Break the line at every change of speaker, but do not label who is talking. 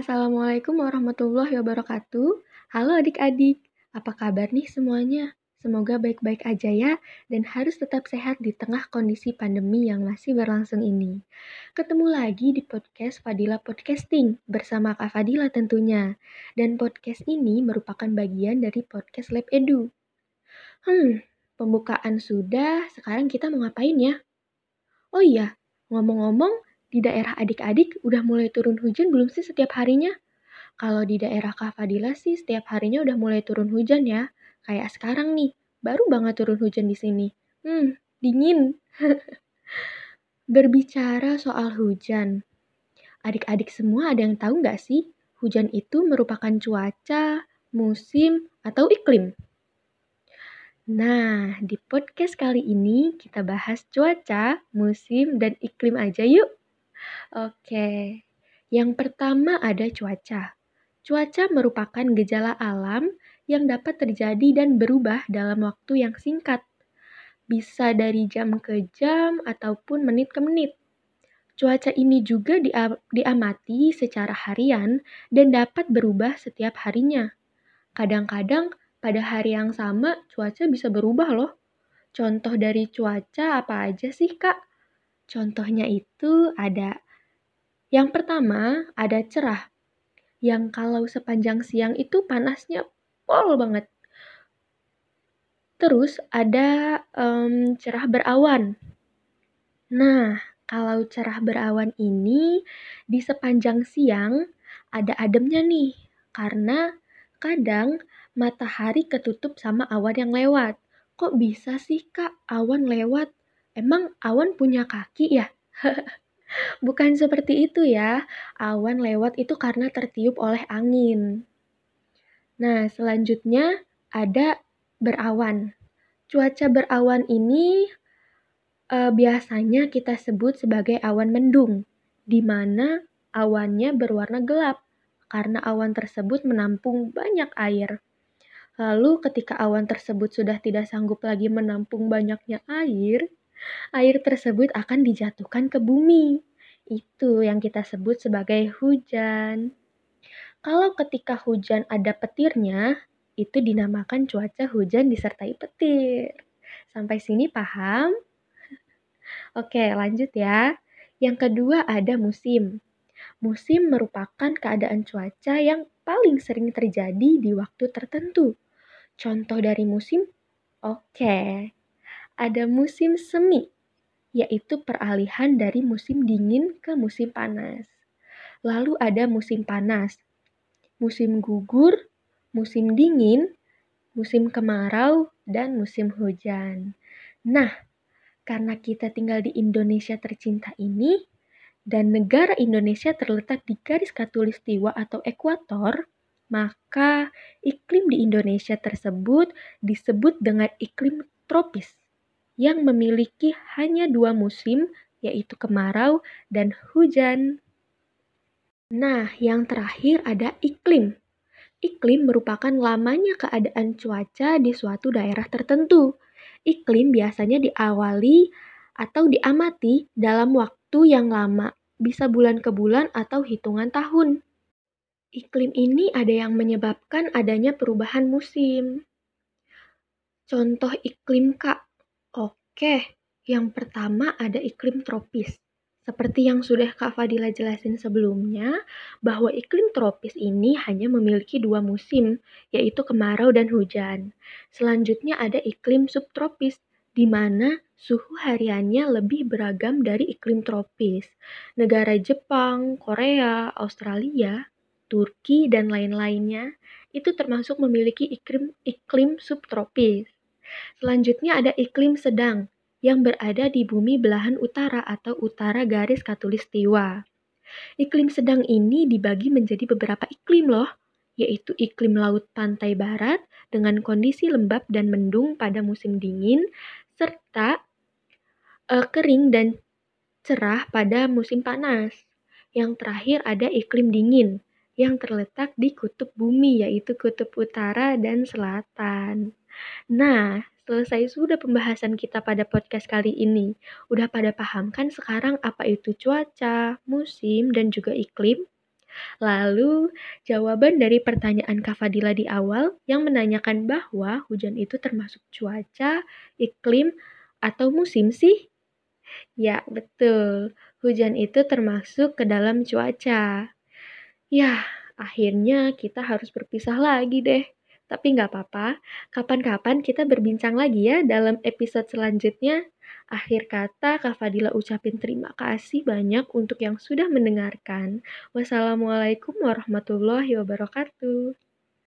Assalamualaikum warahmatullahi wabarakatuh. Halo adik-adik, apa kabar nih semuanya? Semoga baik-baik aja ya, dan harus tetap sehat di tengah kondisi pandemi yang masih berlangsung ini. Ketemu lagi di podcast Fadila Podcasting bersama Kak Fadila tentunya. Dan podcast ini merupakan bagian dari podcast Lab Edu. Hmm, pembukaan sudah, sekarang kita mau ngapain ya? Oh iya, ngomong-ngomong, di daerah adik-adik udah mulai turun hujan belum sih setiap harinya? Kalau di daerah Kak Fadila sih setiap harinya udah mulai turun hujan ya. Kayak sekarang nih, baru banget turun hujan di sini. Hmm, dingin. Berbicara soal hujan, adik-adik semua ada yang tahu nggak sih hujan itu merupakan cuaca, musim, atau iklim? Nah, di podcast kali ini kita bahas cuaca, musim, dan iklim aja yuk. Oke, yang pertama ada cuaca. Cuaca merupakan gejala alam yang dapat terjadi dan berubah dalam waktu yang singkat. Bisa dari jam ke jam ataupun menit ke menit. Cuaca ini juga diamati secara harian dan dapat berubah setiap harinya. Kadang-kadang pada hari yang sama cuaca bisa berubah loh. Contoh dari cuaca apa aja sih kak? Contohnya itu ada yang pertama, ada cerah. Yang kalau sepanjang siang itu panasnya pol banget. Terus ada um, cerah berawan. Nah, kalau cerah berawan ini di sepanjang siang ada ademnya nih. Karena kadang matahari ketutup sama awan yang lewat. Kok bisa sih kak awan lewat? Emang awan punya kaki ya? Bukan seperti itu ya. Awan lewat itu karena tertiup oleh angin. Nah, selanjutnya ada berawan. Cuaca berawan ini eh, biasanya kita sebut sebagai awan mendung, di mana awannya berwarna gelap karena awan tersebut menampung banyak air. Lalu ketika awan tersebut sudah tidak sanggup lagi menampung banyaknya air, air tersebut akan dijatuhkan ke bumi. Itu yang kita sebut sebagai hujan. Kalau ketika hujan ada petirnya, itu dinamakan cuaca hujan disertai petir. Sampai sini paham? Oke, lanjut ya. Yang kedua ada musim. Musim merupakan keadaan cuaca yang paling sering terjadi di waktu tertentu. Contoh dari musim, oke, ada musim semi yaitu peralihan dari musim dingin ke musim panas. Lalu ada musim panas, musim gugur, musim dingin, musim kemarau, dan musim hujan. Nah, karena kita tinggal di Indonesia tercinta ini, dan negara Indonesia terletak di garis katulistiwa atau ekuator, maka iklim di Indonesia tersebut disebut dengan iklim tropis yang memiliki hanya dua musim, yaitu kemarau dan hujan. Nah, yang terakhir ada iklim. Iklim merupakan lamanya keadaan cuaca di suatu daerah tertentu. Iklim biasanya diawali atau diamati dalam waktu yang lama, bisa bulan ke bulan atau hitungan tahun. Iklim ini ada yang menyebabkan adanya perubahan musim. Contoh iklim Kak, Oke, yang pertama ada iklim tropis. Seperti yang sudah Kak Fadila jelasin sebelumnya, bahwa iklim tropis ini hanya memiliki dua musim, yaitu kemarau dan hujan. Selanjutnya ada iklim subtropis, di mana suhu hariannya lebih beragam dari iklim tropis. Negara Jepang, Korea, Australia, Turki, dan lain-lainnya itu termasuk memiliki iklim iklim subtropis. Selanjutnya ada iklim sedang yang berada di bumi belahan utara atau utara garis katulistiwa. Iklim sedang ini dibagi menjadi beberapa iklim loh, yaitu iklim laut pantai barat dengan kondisi lembab dan mendung pada musim dingin, serta uh, kering dan cerah pada musim panas. Yang terakhir ada iklim dingin yang terletak di kutub bumi yaitu kutub utara dan selatan. Nah, selesai sudah pembahasan kita pada podcast kali ini. Udah pada paham kan sekarang apa itu cuaca, musim, dan juga iklim? Lalu, jawaban dari pertanyaan Kak Fadila di awal yang menanyakan bahwa hujan itu termasuk cuaca, iklim, atau musim sih? Ya, betul. Hujan itu termasuk ke dalam cuaca. Yah, akhirnya kita harus berpisah lagi deh. Tapi nggak apa-apa, kapan-kapan kita berbincang lagi ya dalam episode selanjutnya. Akhir kata, Kak Fadila ucapin terima kasih banyak untuk yang sudah mendengarkan. Wassalamualaikum warahmatullahi wabarakatuh.